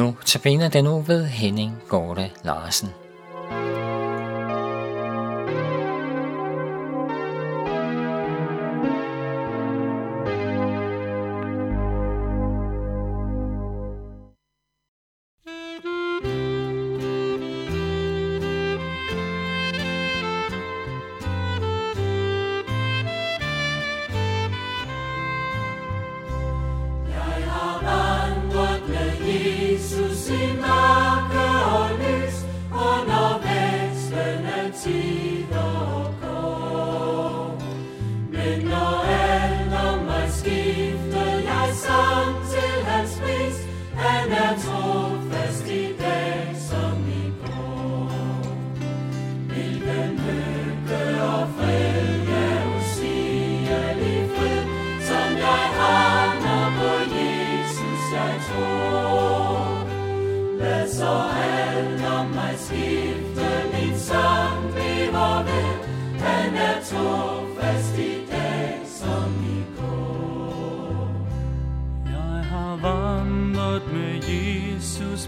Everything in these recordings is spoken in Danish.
nu tabiner den nu ved Henning Gorte Larsen.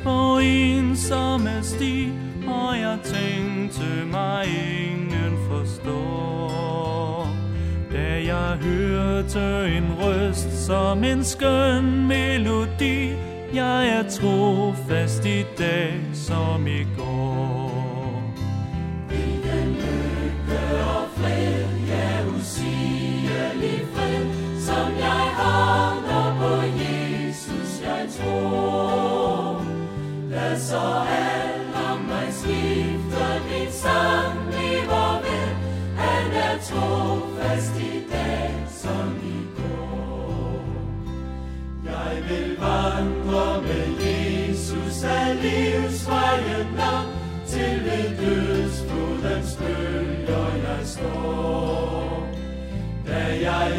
På ensomme sti, og jeg tænkte mig ingen forstår. Da jeg hørte en røst som en skøn melodi, jeg er trofast i dag som i går. Vil vandre med Jesus af livsvejen lang, til ved dødsflodens bølger jeg står. Da jeg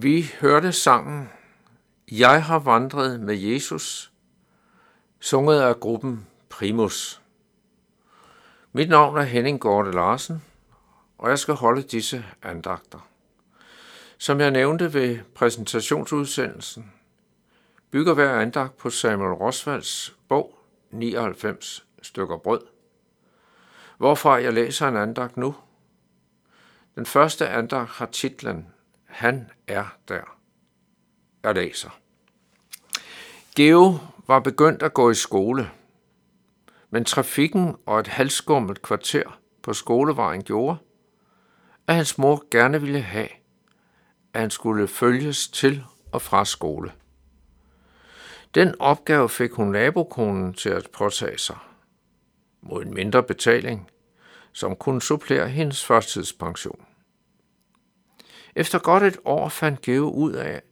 Vi hørte sangen Jeg har vandret med Jesus, sunget af gruppen Primus. Mit navn er Henning Gorte Larsen, og jeg skal holde disse andagter. Som jeg nævnte ved præsentationsudsendelsen, bygger hver andagt på Samuel Rosvalds bog 99 stykker brød, hvorfra jeg læser en andagt nu. Den første andagt har titlen han er der. Jeg læser. Geo var begyndt at gå i skole, men trafikken og et halvskummelt kvarter på skolevejen gjorde, at hans mor gerne ville have, at han skulle følges til og fra skole. Den opgave fik hun nabokonen til at påtage sig, mod en mindre betaling, som kunne supplere hendes førstidspension. Efter godt et år fandt Geo ud af,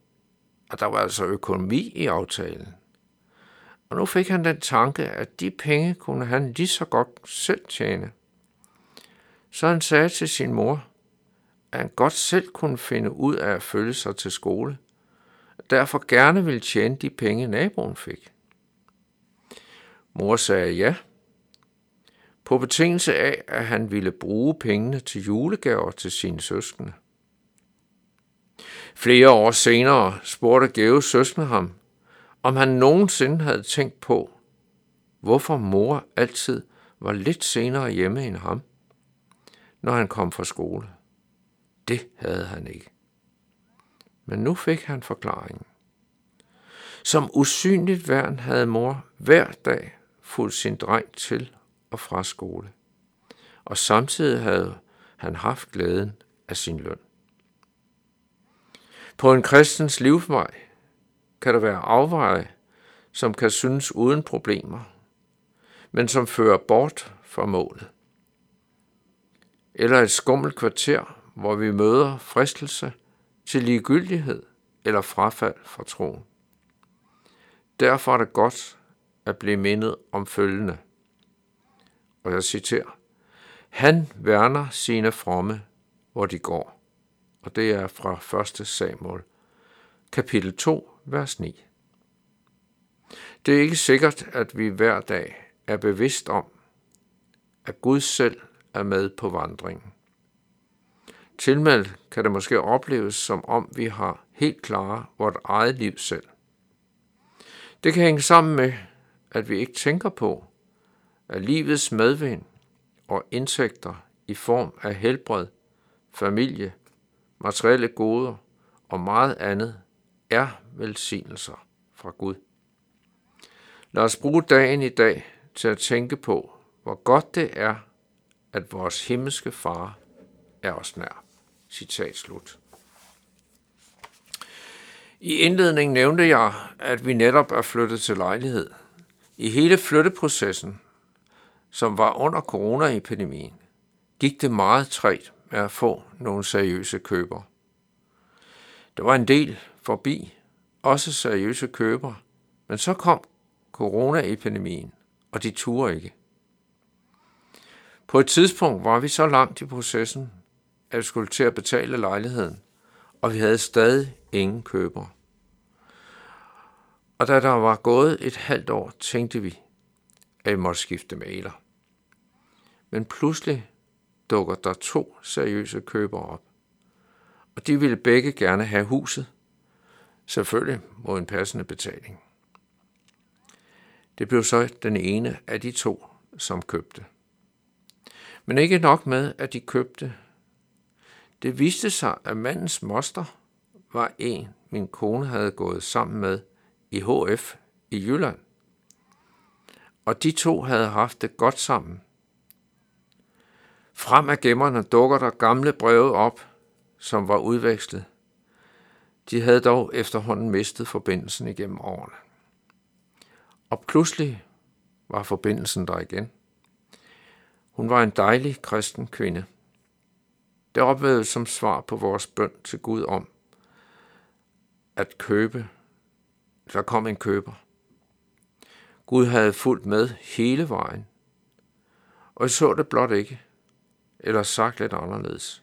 at der var altså økonomi i aftalen. Og nu fik han den tanke, at de penge kunne han lige så godt selv tjene. Så han sagde til sin mor, at han godt selv kunne finde ud af at følge sig til skole, og derfor gerne ville tjene de penge, naboen fik. Mor sagde ja, på betingelse af, at han ville bruge pengene til julegaver til sine søskende. Flere år senere spurgte Geo søskende ham, om han nogensinde havde tænkt på, hvorfor mor altid var lidt senere hjemme end ham, når han kom fra skole. Det havde han ikke. Men nu fik han forklaringen. Som usynligt værn havde mor hver dag fulgt sin dreng til og fra skole, og samtidig havde han haft glæden af sin løn. På en kristens livsvej kan der være afveje, som kan synes uden problemer, men som fører bort fra målet. Eller et skummelt kvarter, hvor vi møder fristelse til ligegyldighed eller frafald fra troen. Derfor er det godt at blive mindet om følgende. Og jeg citerer. Han værner sine fromme, hvor de går. Og det er fra 1. Samuel, kapitel 2, vers 9. Det er ikke sikkert, at vi hver dag er bevidst om, at Gud selv er med på vandringen. Tilmed kan det måske opleves, som om vi har helt klare vort eget liv selv. Det kan hænge sammen med, at vi ikke tænker på, at livets medvind og indtægter i form af helbred, familie, materielle goder og meget andet er velsignelser fra Gud. Lad os bruge dagen i dag til at tænke på, hvor godt det er, at vores himmelske far er os nær. Citat slut. I indledningen nævnte jeg, at vi netop er flyttet til lejlighed. I hele flytteprocessen, som var under coronaepidemien, gik det meget træt med at få nogle seriøse køber. Der var en del forbi, også seriøse køber, men så kom coronaepidemien, og de turde ikke. På et tidspunkt var vi så langt i processen, at vi skulle til at betale lejligheden, og vi havde stadig ingen køber. Og da der var gået et halvt år, tænkte vi, at vi måtte skifte maler. Men pludselig dukker der to seriøse købere op. Og de ville begge gerne have huset, selvfølgelig mod en passende betaling. Det blev så den ene af de to, som købte. Men ikke nok med, at de købte. Det viste sig, at mandens moster var en, min kone havde gået sammen med i HF i Jylland. Og de to havde haft det godt sammen. Frem af gemmerne dukker der gamle breve op, som var udvekslet. De havde dog efterhånden mistet forbindelsen igennem årene. Og pludselig var forbindelsen der igen. Hun var en dejlig kristen kvinde. Det opvævede som svar på vores bøn til Gud om at købe. Der kom en køber. Gud havde fulgt med hele vejen, og jeg så det blot ikke, eller sagt lidt anderledes.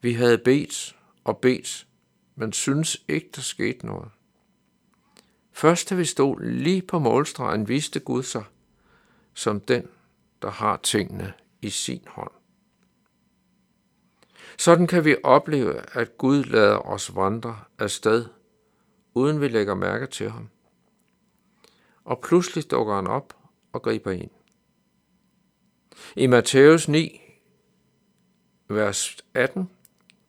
Vi havde bedt og bedt, men synes ikke, der skete noget. Først da vi stod lige på målstregen, viste Gud sig som den, der har tingene i sin hånd. Sådan kan vi opleve, at Gud lader os vandre afsted, uden vi lægger mærke til ham. Og pludselig dukker han op og griber ind. I Matthæus 9, vers 18,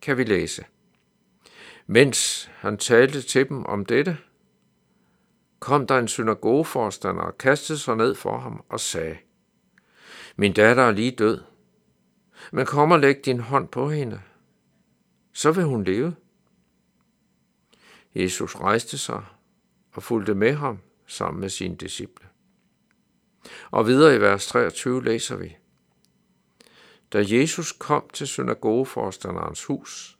kan vi læse. Mens han talte til dem om dette, kom der en synagogeforstander og kastede sig ned for ham og sagde, Min datter er lige død, men kom og læg din hånd på hende, så vil hun leve. Jesus rejste sig og fulgte med ham sammen med sine disciple. Og videre i vers 23 læser vi, da Jesus kom til synagogeforstanderens hus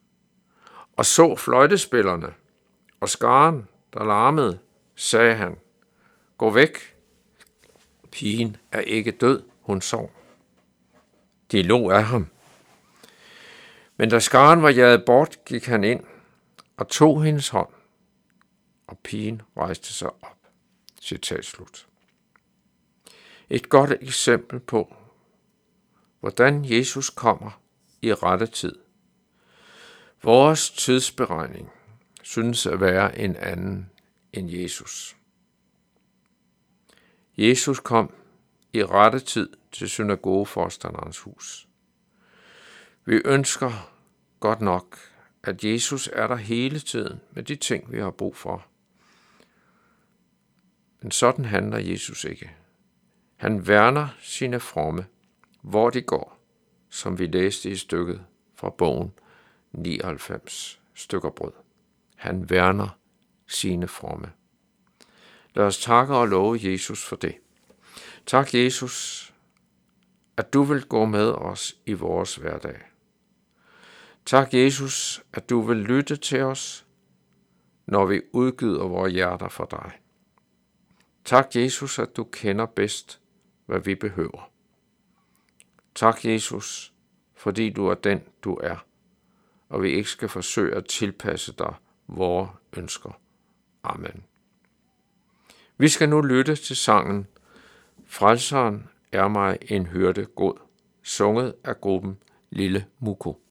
og så fløjtespillerne og skaren, der larmede, sagde han, gå væk. Pigen er ikke død, hun sov. De lå af ham. Men da skaren var jaget bort, gik han ind og tog hendes hånd, og pigen rejste sig op. Citat slut. Et godt eksempel på, hvordan Jesus kommer i rette tid. Vores tidsberegning synes at være en anden end Jesus. Jesus kom i rette tid til synagogeforstanderens hus. Vi ønsker godt nok, at Jesus er der hele tiden med de ting, vi har brug for. Men sådan handler Jesus ikke. Han værner sine fromme, hvor de går, som vi læste i stykket fra bogen 99 stykker brød. Han værner sine fromme. Lad os takke og love Jesus for det. Tak, Jesus, at du vil gå med os i vores hverdag. Tak, Jesus, at du vil lytte til os, når vi udgyder vores hjerter for dig. Tak, Jesus, at du kender bedst, hvad vi behøver. Tak, Jesus, fordi du er den, du er, og vi ikke skal forsøge at tilpasse dig vores ønsker. Amen. Vi skal nu lytte til sangen Frelseren er mig en hørte god, sunget af gruppen Lille Muko.